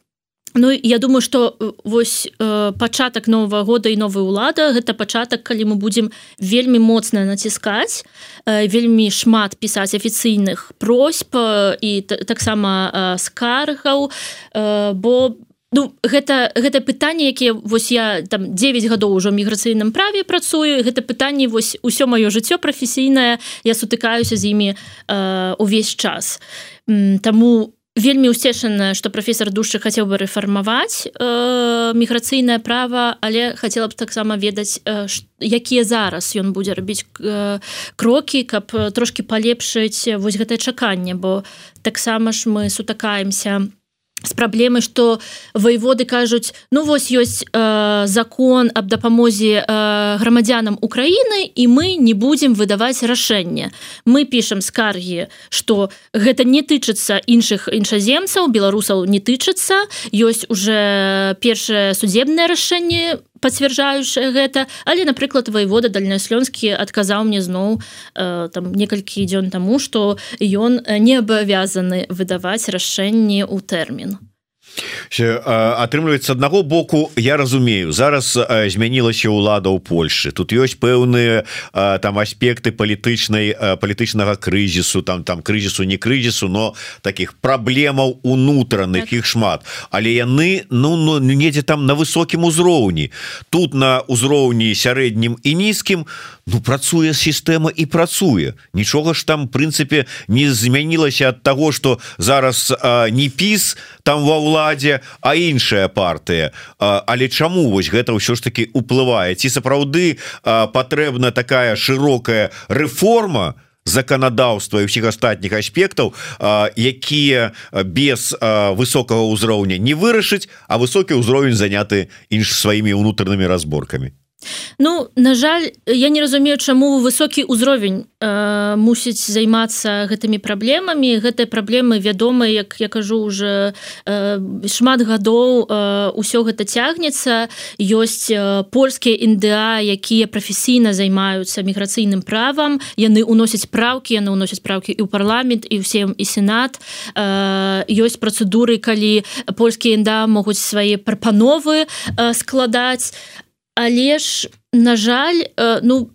[SPEAKER 2] Ну я думаю что э, вось э, пачатак нового года і новая ўлада гэта пачатак калі мы будемм вельмі моцна націскаць э, вельмі шмат пісаць афіцыйных просьб і таксама э, скаргаў. Э, бо ну гэта гэта пытанне якія вось я там 9 гадоў ужо міграцыйным праве працую гэта пытанне вось усё маё жыццё прафесійнае я сутыкаюся з імі э, увесь час. Таму вельмі усцешана что профессор душы хацеў бы рэфармаваць э, міграцыйнае права але хацела б таксама ведаць э, якія зараз ён будзе рабіць э, крокі каб трошки палепшыць вось гэтае чаканне бо таксама ж мы сутакаемся на з праблемы что воеводы кажуць ну вось ёсць э, закон об дапамозе э, грамадзянам Украіны і мы не будем выдаваць рашэнне мы пишем скаргі что гэта не тычыцца іншых іншаземцаў беларусаў не тычыцца. Ёсць уже першае судебное рашэнне пацвярджаючае гэта. Але напрыклад воевода дальнёслёнскі адказаў мне зноў э, там некалькі дзён таму што ён не абавязаны выдаваць рашэнне ў тэрмін
[SPEAKER 1] атрымліваецца аднаго боку я разумею зараз змянілася ўлада ў Польшы. Тут ёсць пэўныя там аспекты палітычнай палітычнага крызісу там там крызісу не крызісу но таких праблемаў унутраных так. іх шмат. Але яны ну, ну недзе там на высокім узроўні. Тут на ўзроўні сярэднім і нізкім ну працуе сістэма і працуе. Нічога ж там прынцыпе не змянілася ад таго что зараз не піс там ва ўлад ўладзе а іншая партыя. Але чаму? Вось гэта ўсё ж таки уплывае. Ці сапраўды патрэбна такая широкая рэформа законодаўства і ўсіх астатніх аспектаў якія без высокага ўзроўня не вырашыць а высокі ўзровень заняты інш сваімі унутранымі разборкамі
[SPEAKER 2] Ну на жаль я не разумею чаму высокі ўзровень э, мусіць займацца гэтымі праблемамі. Гэтыя праблемы вядомы як я кажу уже э, шмат гадоў э, ўсё гэта цягнецца. Ёсць э, польскія індыа якія прафесійна займаюцца міграцыйным правам. Яны уносяць праўкі яны уносяць праўкі і ў парламент і ўсім і сенат. Э, ёсць працэдуры калі польскія інда могуць свае прапановы э, складаць але ж на жаль э, ну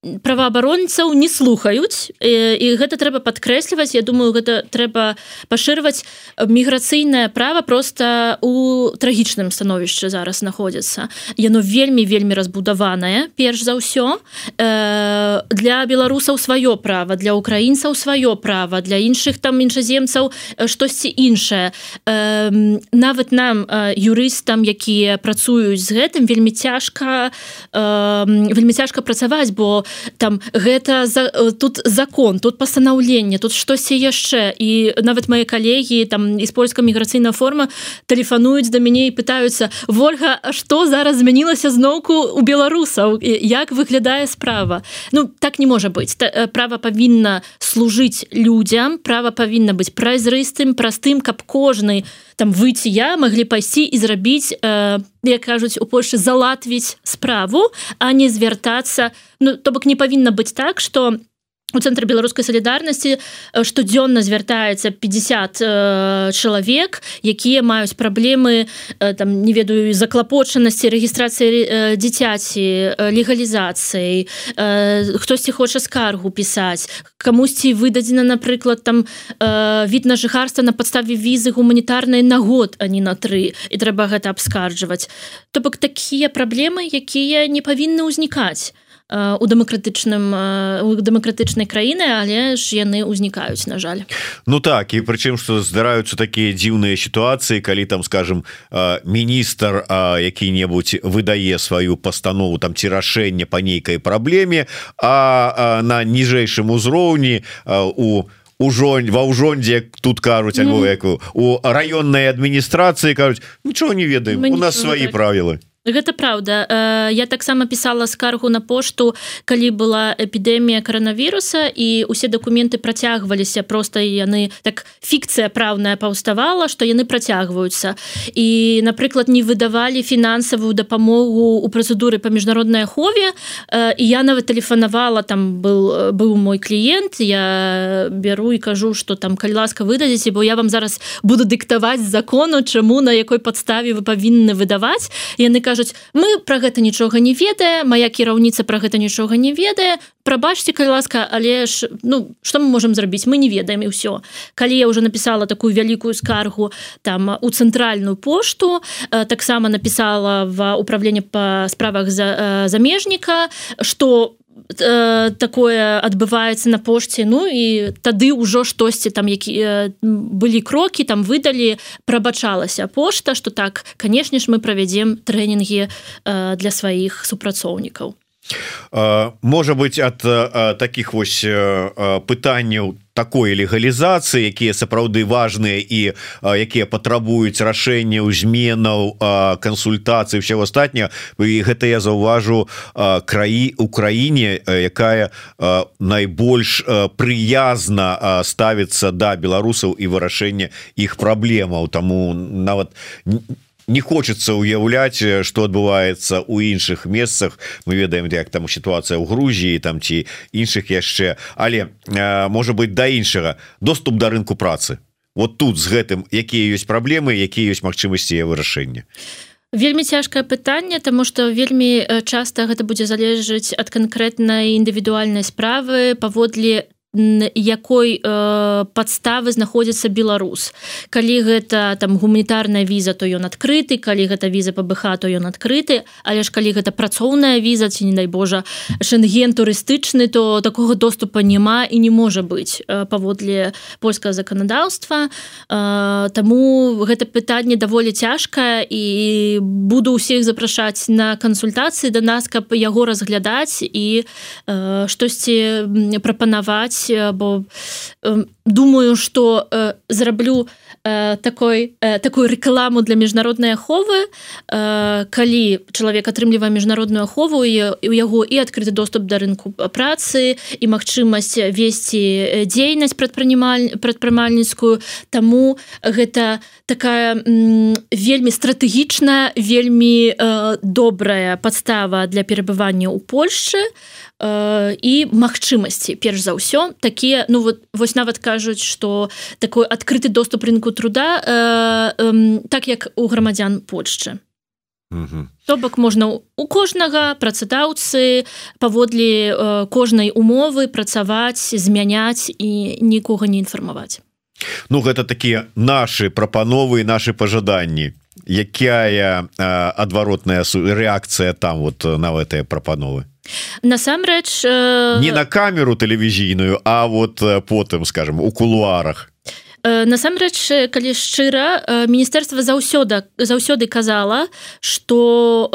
[SPEAKER 2] праваабаронцаў не слухаюць і гэта трэба падкрэсліваць. Я думаю гэта трэба пашырваць міграцыйнае права просто у трагічным становішчы зараз знаходзіцца. Яно вельмі вельмі разбудаванае перш за ўсё э, для беларусаў сваё права для украінцаў сваё права для іншых там іншаземцаў штосьці іншае. Э, нават нам юрыстам якія працуюць з гэтым вельмі цяжка э, вельмі цяжка працаваць бо там гэта за тут закон тут пастанаўленне тут штосьці яшчэ. І нават мои калегі там из польска міграцыйная форма тэлефануюць до мяне і пытаются Вольга что зараз змянілася зноўку у беларусаў? Як выглядае справа? Ну так не можа быть права павінна служыць людям права павінна быць празрыстым простым каб кожны там выйти я могли пайсці і зрабіць э, як кажуць у Польше залатвіць справу а не звяртацца Ну то бок не павінна быць так что у цэнтры беларускай салідарнасці э, штодзённа звяртаецца 50 э, чалавек якія маюць праблемы э, там не ведаю заклапочанасці рэгістрацыі э, дзіцяці э, легалізацыяй э, хтосьці хоча скаргу пісаць камусьці выдадзена напрыклад там э, від на жыхарства на падставе візы гуманітарнай на год а не на тры і трэба гэта абскарджваць. То бок такія праблемы якія не павінны ўзнікаць у дэмакратычным у дэмакратычнай краіны але ж яны ўзнікаюць на жаль.
[SPEAKER 1] Ну так і прычым што здараюцца такія дзіўныя сітуацыі калі там скажем міністр які-небудзь выдае сваю пастанову там ці рашэнне по нейкай праблеме а на ніжэйшым узроўні у ужонь ва ўжондзе тут кажуць альбо якую у раённай адміністрацыі кажуць нічого не ведаем? У нас свае правілы
[SPEAKER 2] Гэта праўда. Э, я таксама пісала скаргу на пошту калі была эпідэмія каранавіруса і усе дакументы працягваліся. Просто яны так фікцыя праўная паўставала што яны працягваюцца. І напрыклад не выдавалі фінансавую дапамогу у працэдуры па міжнароднай ахове. Э, і я нават тэлефанавала там был быў мой кліент. Я бяру і кажу что там калі ласка выдадзеце бо я вам зараз буду дыктаваць закону чаму на якой падставе вы павінны выдаваць. Яны кажуць мы про гэта нічога не ведае моя кіраўніца про гэта нічога не ведае прабачьте калі ласка але ж ну что мы можем зрабіць? Мы не ведаем і ўсё калі я уже написала такую вялікую скаргу там у цэнтральную пошту э, таксама написала в управленне по справах за э, замежніка что у Э, такое адбываецца на пошце Ну і тады ўжо штосьці там які э, былі крокі там выдалі прабачалася пошта что так канешне ж мы правядзем трэнінгі э, для сваіх супрацоўнікаў.
[SPEAKER 1] Можа быть от таких вось пытанняў такой легалізацыі якія сапраўды важныя і якія патрабуюць рашэння зменаў кансультацыі все астатня і гэта я заўважу краі Украіне якая найбольш прыязна ставіцца да беларусаў і вырашэння іх праблемаў таму нават не не хочется уяўляць что адбываецца у іншых месцах. Мы ведаем як там ситуация ў Грузіі там ці іншых яшчэ. Але можа быть да іншага доступ да рынку працы. Вот тут з гэтым якія ёсць праблемы якія ёсць магчымасці вырашэння.
[SPEAKER 2] Вельмі цяжкае пытанне тому что вельмі часта гэта будзе залежыць ад канкрэтнай індывідуальнай справы паводле якой э, подставы знаходзіцца беларус. Калі гэта там гуманітарная віза то ён адкрыты калі гэта віза пабх то ён адкрыты. Але ж калі гэта працоўная віза ці не дай Божа шенген турыстычны то такого доступа няма і не можа быць э, паводле польскага заканадаўства. Э, Таму гэта пытанне даволі цяжкае і буду ўсіх запрашаць на кансультацыі да нас каб яго разглядаць і э, штосьці прапанаваць рабіць бо э, думаю что э, зраблю э, такой э, такую рэкламу для міжнароднай аховы э, калі чалавек атрымлівае міжнародную ахову і у яго і адкрыты доступ да рынку працы і магчымасць весці дзейнасць прадпрымаль прадпрымальніцкую Таму гэта такая вельмі стратэгічная вельмі э, добрая подстава для перабывання ў Польшчы а і магчымасці перш за ўсё такія ну вот вось нават кажуць что такой адкрыты доступ рынку труда э, э, так як у грамадзян Польшчы. То бок можна у кожнага працадаўцы паводле э, кожнай умовы працаваць змяняць і нікога не інфармаваць.
[SPEAKER 1] Ну гэта такія наши прапановы наши пожаданні якая адваротная рэакцыя там вот на гэтыя прапановы
[SPEAKER 2] насамрэч
[SPEAKER 1] э... не на камеру тэлевізійную а вот потым скажем у кулуарах
[SPEAKER 2] насамрэч калі шчыра міністэрства заўсёды заўсёды казала что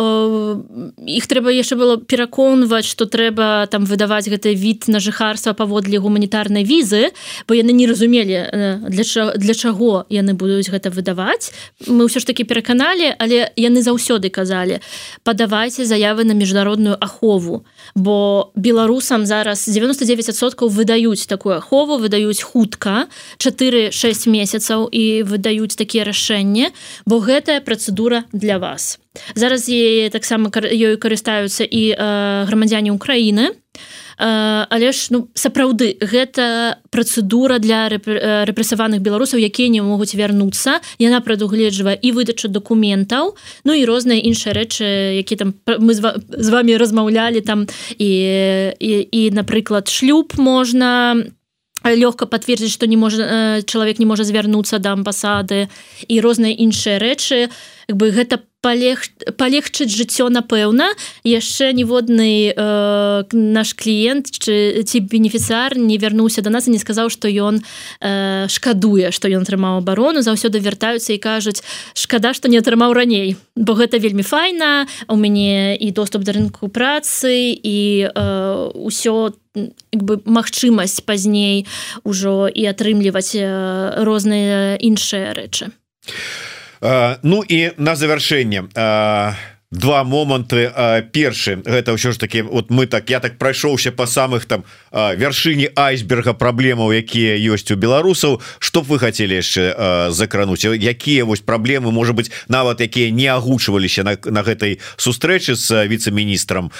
[SPEAKER 2] іх трэба яшчэ было пераконваць что трэба там выдаваць гэты від на жыхарства паводле гуманітарнай візы бо яны не разумелі для ча, для чаго яны будуць гэта выдаваць. Мы ўсё ж таки пераканалі але яны заўсёды казалі падавайце заявы на міжнародную ахову бо беларусам зараз 99соткаў выдаюць такую ахову выдаюць хутка 4 6 месяцаў і выдаюць такія рашэнні бо гэтая працэдура для вас. Зараз яе таксама ёю карыстаюцца і э, грамадзяне Украіны. Але ж ну сапраўды гэта працэдура для рэпрэсаваных беларусаў якія не могуць вярнуцца. Яна прадугледжвае і выдачу дакументаў Ну і розныя іншыя рэчы які там мы з вами размаўлялі там. І і, і напрыклад шлюб можна там лёгка подтвердзіць что не можа э, чалавек не можа звярнуцца да амбасады і розныя іншыя рэчы як бы гэта палег палегчыць жыццё напэўна. Яшчэ ніводны э, наш кліент ці, ці бенефіцар не вярнуўся до нас і не сказаў что ён э, шкадуе что ён атрымаў абарону. Заўсёды вяртаюцца і кажуць шкада что не атрымаў раней бо гэта вельмі файна у мяне і доступ да рынку працы і ўсё там бы магчымасць пазней ужо і атрымліваць розныя іншыя рэчы
[SPEAKER 1] Ну і на завяршэнне два моманты першы. Гэта ўсё ж таки вот мы так я так прайшоўся по самых там вяршыні айсберга праблемаў якія ёсць у беларусаў. Что б вы хотели яшчэ закрануць? Якія вось праблемы можа быть нават якія не агучваліся на, на гэтай сустрэчы з віце-міністрам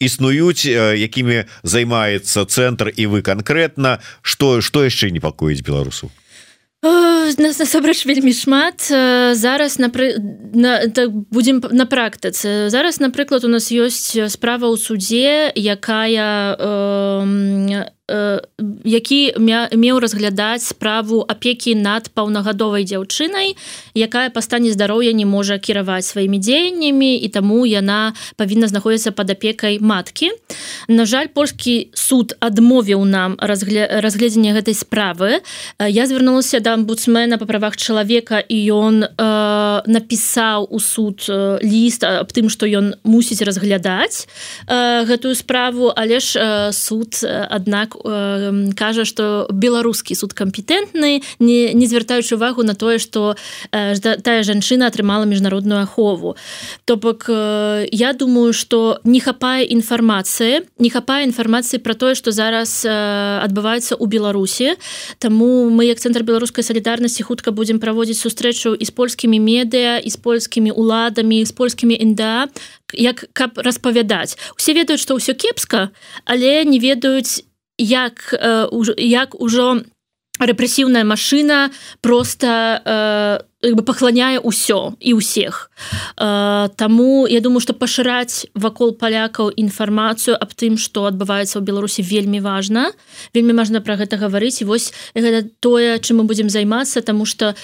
[SPEAKER 1] існуюць якімі займаецца цэнтр і вы конкретно что что яшчэ непакоіць беларусу
[SPEAKER 2] нас насамрэч вельмі шмат. Зараз напры... на так будем на практыцы. Зараз напрыклад у нас ёсць справа ў судзе якая э, Э, які меў разглядаць справу апекі над паўнагадовай дзяўчынай якая па стане здароўя не можа кіраваць сваімі дзеяннямі і таму яна павінна знаходзіцца под апекай маткі. На жаль польскі суд адмовіў нам разгля... разгледзенне гэтай справы. Э, я звярнулася да амбудсмена па правах чалавека і ён э, напісаў у суд э, ліст аб тым што ён мусіць разглядаць э, гэтую справу але ж э, суд аднак э, кажа что беларускі суд кампетэнтны не, не звяртаючы увагу на тое что э, тая жанчына атрымала міжнародную ахову. То бок э, я думаю что не хапае інфармацыі не хапае інфармацыі про тое что зараз э, адбываецца у беларусі. Таму мы як цэнтр беларускай салідарнасці хутка будзем праводзіць сустрэчу і з польскімі медыа і з польскімі уладамі з польскімі інда як каб распавядаць. Усе ведаюць што ўсё кепска але не ведаюць як як ужо рэпрэсіўная машина просто э, бы пахланяе ўсё і ўсіх. Э, Таму я думаю что пашыраць вакол палякаў інфармацыю аб тым что адбываецца ў беларусі вельмі важна. Вельмі важна про гэта гаварыць. Вось гэта тое чым мы будемм займацца тому что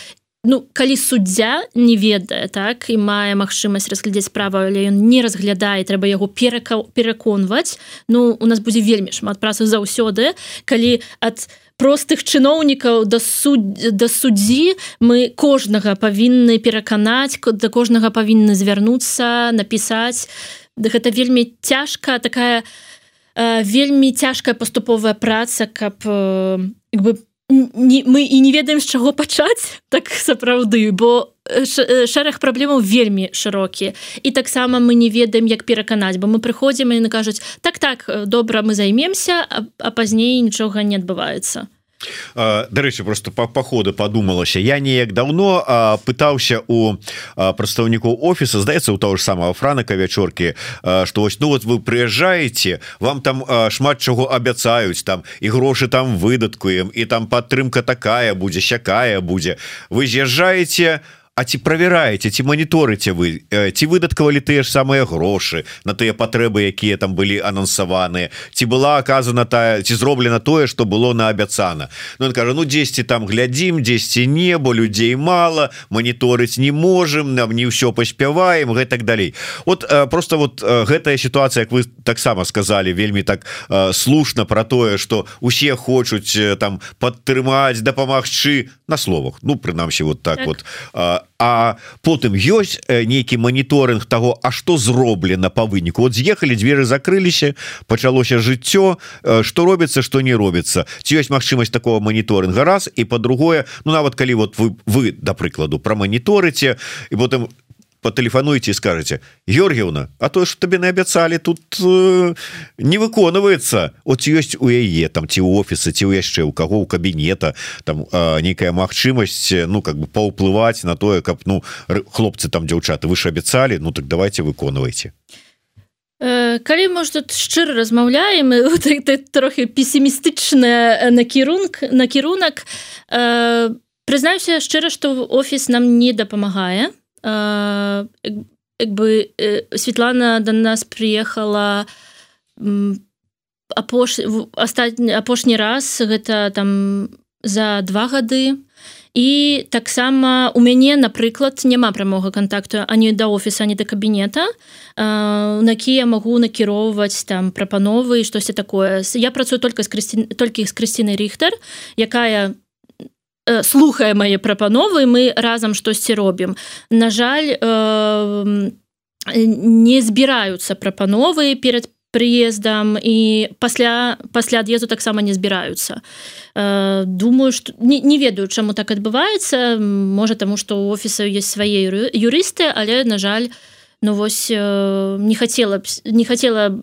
[SPEAKER 2] Ну калі суддзя не ведае так і мае магчымасць разглядзець справа але ён не разглядае трэба яго перакаў пераконваць Ну у нас будзе вельмі шмат працы заўсёды калі ад простых чыноўнікаў да суд да суддзі мы кожнага павінны пераканаць да кожнага павінны звярнуцца напісаць. Гэта вельмі цяжка такая э, вельмі цяжкая паступовая праца каб э, бы по не, мы і не ведаем з чаго пачаць так сапраўды бо шэраг праблемаў вельмі шырокі. І таксама мы не ведаем як пераканаць бо мы прыходзім і накажуць так так добра мы займемся а, а пазней нічога не адбываецца
[SPEAKER 1] дарэчы просто по походу подумалася я неяк давно пытаўся у прадстаўнікоў офіса здаецца у того ж самого франака вячорки что вось ну вот вы прыязджаеце вам там шмат чаго абяцаюць там і грошы там выдаткуем і там падтрымка такая будзе сякая будзе. Вы з'язджаеце А ці правяраеце ці маніторыце вы? Ці выдаткавалі тыя ж самыя грошы на тыя патрэбы якія там былі анансаваныя? Ці была аказана тая ці зроблена тое что было на абяцана Ну он кажа ну дзесьці там глядзім дзесьці не бо людзей мало маніторыць не можем нам не ўсё паспяваем гэтак далей. Вот просто вот гэтая ситуация як вы таксама сказали вельмі так слушна про тое что усе хочуць там падтрымаць дапамагчы на словах. Ну прынамсі вот так, так. вот. А, а потым ёсць нейкі моніторинг того А что зроблена по выніку. Вот з'ехали дзверы закрыліся пачалося жыццё что робіцца что не робіцца. Ці ёсць магчымасць такого моніторинга раз. І по-другое Ну нават калі вот вы вы да прыкладу проманіторыце і потым потэлефануйте скажете Георгіевна А то что табе наабяцалі тут э, не выконваецца от ёсць у яе там ці у офісы ці яшчэ у каго у кабінета там э, нейкая магчымасць ну как бы паўплываць на тое каб ну хлопцы там дзяўчаты вы ж абяцалі Ну так давайте выконвайте
[SPEAKER 2] э, калі может тут шчыра размаўляем трохі пессімістычная накірунак накірунак э, прызнаюся шчыра что офіс нам не дапамагае як бы Светлана до нас приехала апош астатні апошні раз гэта там за два гады і таксама у мяне напрыклад няма прамога контакту ані да офіса не да кабінета на які я магу накіроўваць там прапановы штосьці такое. Я працую только з крысці толькі з крысціны рихтер якая Э, слухае мае прапановы мы разам штосьці робім на жаль э, не збіраюцца прапановы перед прыездам і пасля пасля ад'езду таксама не збіраюцца э, думаю что не, не ведаю чаму так адбываецца можа таму что у офіса есть свае юрысты але на жаль ну вось э, не хотела не хотела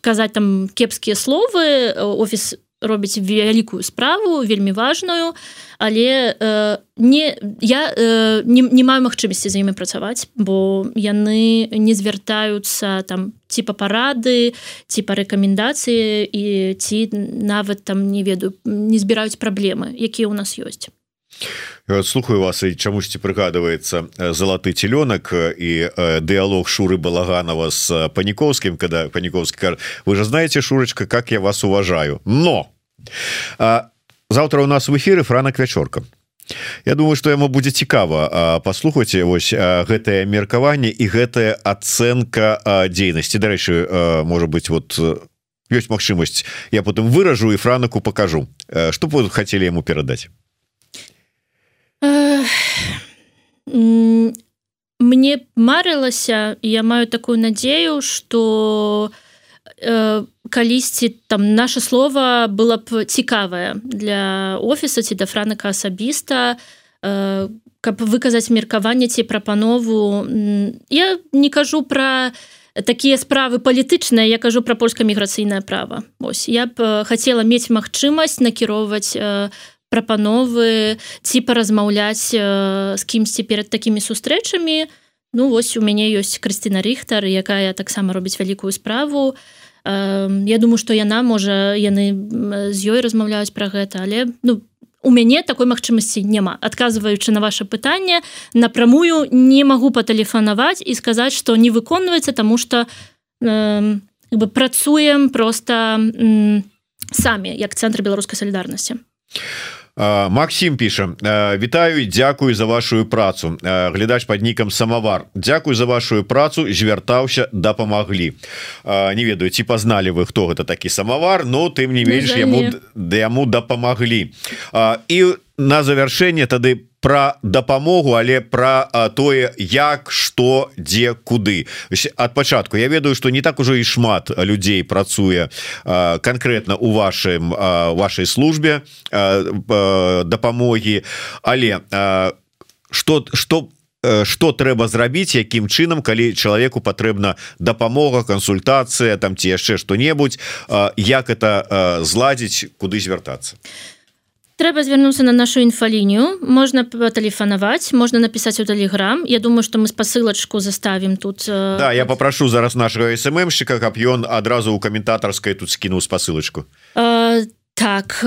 [SPEAKER 2] казаць там кепскія словы. Офіс робіць вялікую справу вельмі важную але э, не я э, не, не маю магчымасці за імі працаваць бо яны не звяртаюцца там типа парады типа рэкамендацыі і ці нават там не ведаю не збіраюць праблемы якія у нас ёсць
[SPEAKER 1] слухаю вас і чамусьці прыгадваецца залаты телёнак і дыалог шуры балаганова с паніковскім когда паніковскі вы же знаете шурочка как я вас уважаю. Но! Завтра у нас в эфиры франак вячорка. Я думаю что яму будзе цікава паслухаць вось гэтае меркаванне і гэтая ацэнка дзейнасці. Дарэчы можа быть вот ёсць магчымасць я потым выражу і франаку покажу что будут хотели ему перадаць
[SPEAKER 2] мне марылася я маю такую надзею что э, калісьці там наше слово было б цікавае для офіса ці да франака асабіста э, каб выказаць меркаванне ці прапанову я не кажу про такія справы палітычныя я кажу про польска-міграцыйнае право. Ось я б хотела мець магчымасць накіроўваць э, прапановы ці паразмаўляць з кімсьці перад такімі сустрэчамі. Ну вось у мяне ёсць Крысціна рихтар якая таксама робіць вялікую справу. Я думаю што яна можа яны з ёй размаўляюць пра гэта але ну у мяне такой магчымасці няма. Адказваючы на ваше пытанне напрамую не магу патэлефанаваць і сказаць што не выконваецца тому что э, бы працуем просто э, самі як цэнтр беларускай салідарнасці
[SPEAKER 1] а Макссім піша Вітаю Дякую за вашу працу. Глядач под нікам самовар. Дякую за вашу працу звяртаўся дапамаглі не ведаю ці пазналі вы хто гэта такі самовар но тым не менш яму да яму дапамаглі. І на завяршэнне тады по про дапамогу але про тое як что дзе куды. От пачатку. Я ведаю что не так ужо і шмат людзей працуе конкретно у вашим вашай службе дапамогі. Але что что что трэба зрабіць якім чынам калі чалавеку патрэбна дапамога кансультацыя там ці яшчэ что-небудзь як это зладзіць куды звяртацца? а
[SPEAKER 2] трэба звярнуцца на нашу інфалінію. Можна патэлефанаваць можна напісаць у тэлеграм. Я думаю что мы спасылачку заставім тут
[SPEAKER 1] э, Да я попрошу зараз нашего сммщика каб ён адразу у каментатарскай тут скінуў спасылачку.
[SPEAKER 2] А, так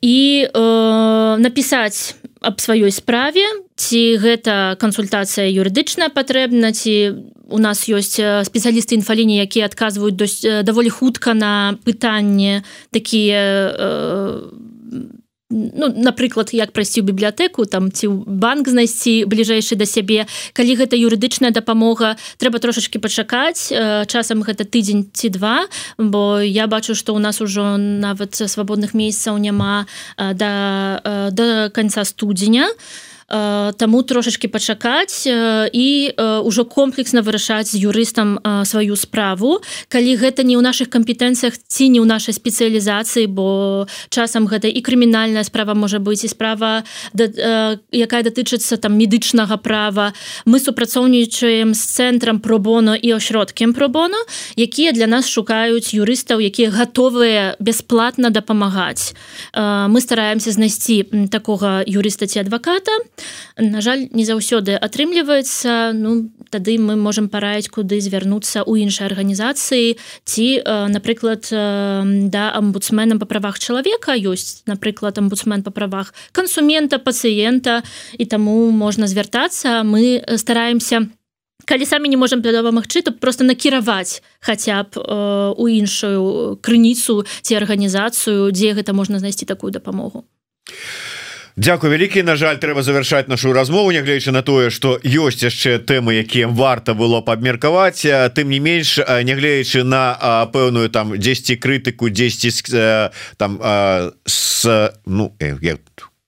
[SPEAKER 2] і э, напісаць аб сваёй справе ці гэта кансультацыя юрыдычная патрэбна ці у нас ёсць спецыялісты інфаліні якія адказваюць даволі хутка на пытанне такія э, ну, напрыклад як прайсці ў бібліятэку там ці банк знайсці бліжэйшы да сябе. Калі гэта юрыдычная дапамога трэба трошачки пачакаць часам гэта тыдзень ці два бо я бачу что у нас ужо нават свабодных месяцаў няма да до конца студзеня. то Э, таму трошачки пачакаць і ўжо комплексна вырашаць з юрыстам сваю справу. Калі гэта не ў наших кампетэнцыях ці не ў нашай спецыялізацыі бо часам гэта і крымінальная справа можа быць і справа якая датычыцца там медычнага права. Мы супрацоўнічаем з цэнтрам пробоно і ощродкем пробоно якія для нас шукаюць юрыстаў якія гатовыя бясплатна дапамагаць. Мы стараемся знайсці такога юрыста ці адваката на жаль не заўсёды атрымліваецца. Ну тады мы можемм параіць куды звярнуцца ў іншай арганізацыі. Ці напрыклад да амбудсменам па правах чалавека ёсць напрыклад амбудсмен па правах кансумента пацыента і таму можна звяртацца. Мы стараемся калі самі не можемм дапамагчы то просто накіраваць хаця б у іншую крыніцу ці арганізацыю дзе гэта можна знайсці такую дапамогу
[SPEAKER 1] Дякую вялікі На жаль трэба завершаць нашу размову нягледзячы на тое что ёсць яшчэ тэмы якія варта было б абмеркаваць. Тым не менш нягледзячы на пэўную там 10 крытыку 10 там с ну я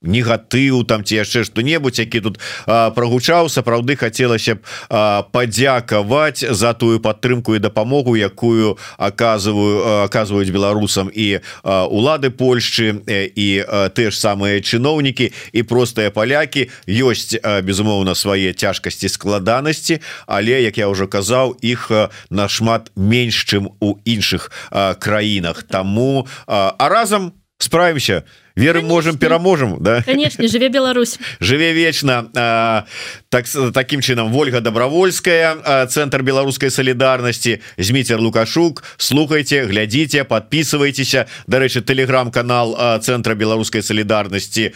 [SPEAKER 1] тут негатыў там ці яшчэ что-небудзь які тут прогучаў сапраўды хацелася б падзякаваць за тую падтрымку і дапамогу якую оказываю оказываюць беларусам і улады Польшчы і те ж самыя чыноўнікі і простыя палякі. Ёсць безумоўна свае цяжкасці складанасці але як я уже казаў іх нашмат менш чым у іншых краінах. Таму а разам справимся веры можем пераможем да?
[SPEAKER 2] Конечно жыве Беларусь.
[SPEAKER 1] Жыве вечна так таким чынам Вольга добровольская центр беларускай солідарнасці зміцер лукашук. Слухайте глядзіце подписывайтеся. Дарэчы телеграм-канал центра беларускай солідарнасці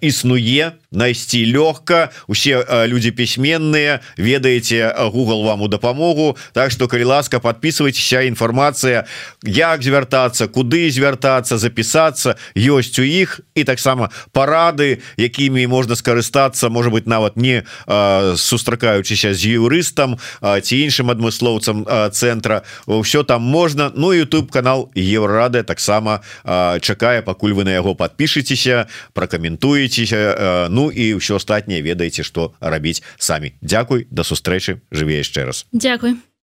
[SPEAKER 1] існуе найсці лёгка. Усе люди пісьменныя ведаеце Google вам у дапамогу. Так что калі ласка подписывайтеся інфармацыя як звяртацца куды звяртацца запісацца ёсць у іх. І таксама парады якімі можна скарыстацца может быть нават не сустракаючыся з юрыстам ці іншым адмыслоўцам цэнтра. Ўсё там можна. Ну YouTube канал еврорады таксама чакае пакуль вы на яго подпішыцеся пракаментуецеся Ну і ўсё астатняе ведаеце што рабіць самі. Дякуй да сустрэчы жыве яшчэ раз.
[SPEAKER 2] Дякуй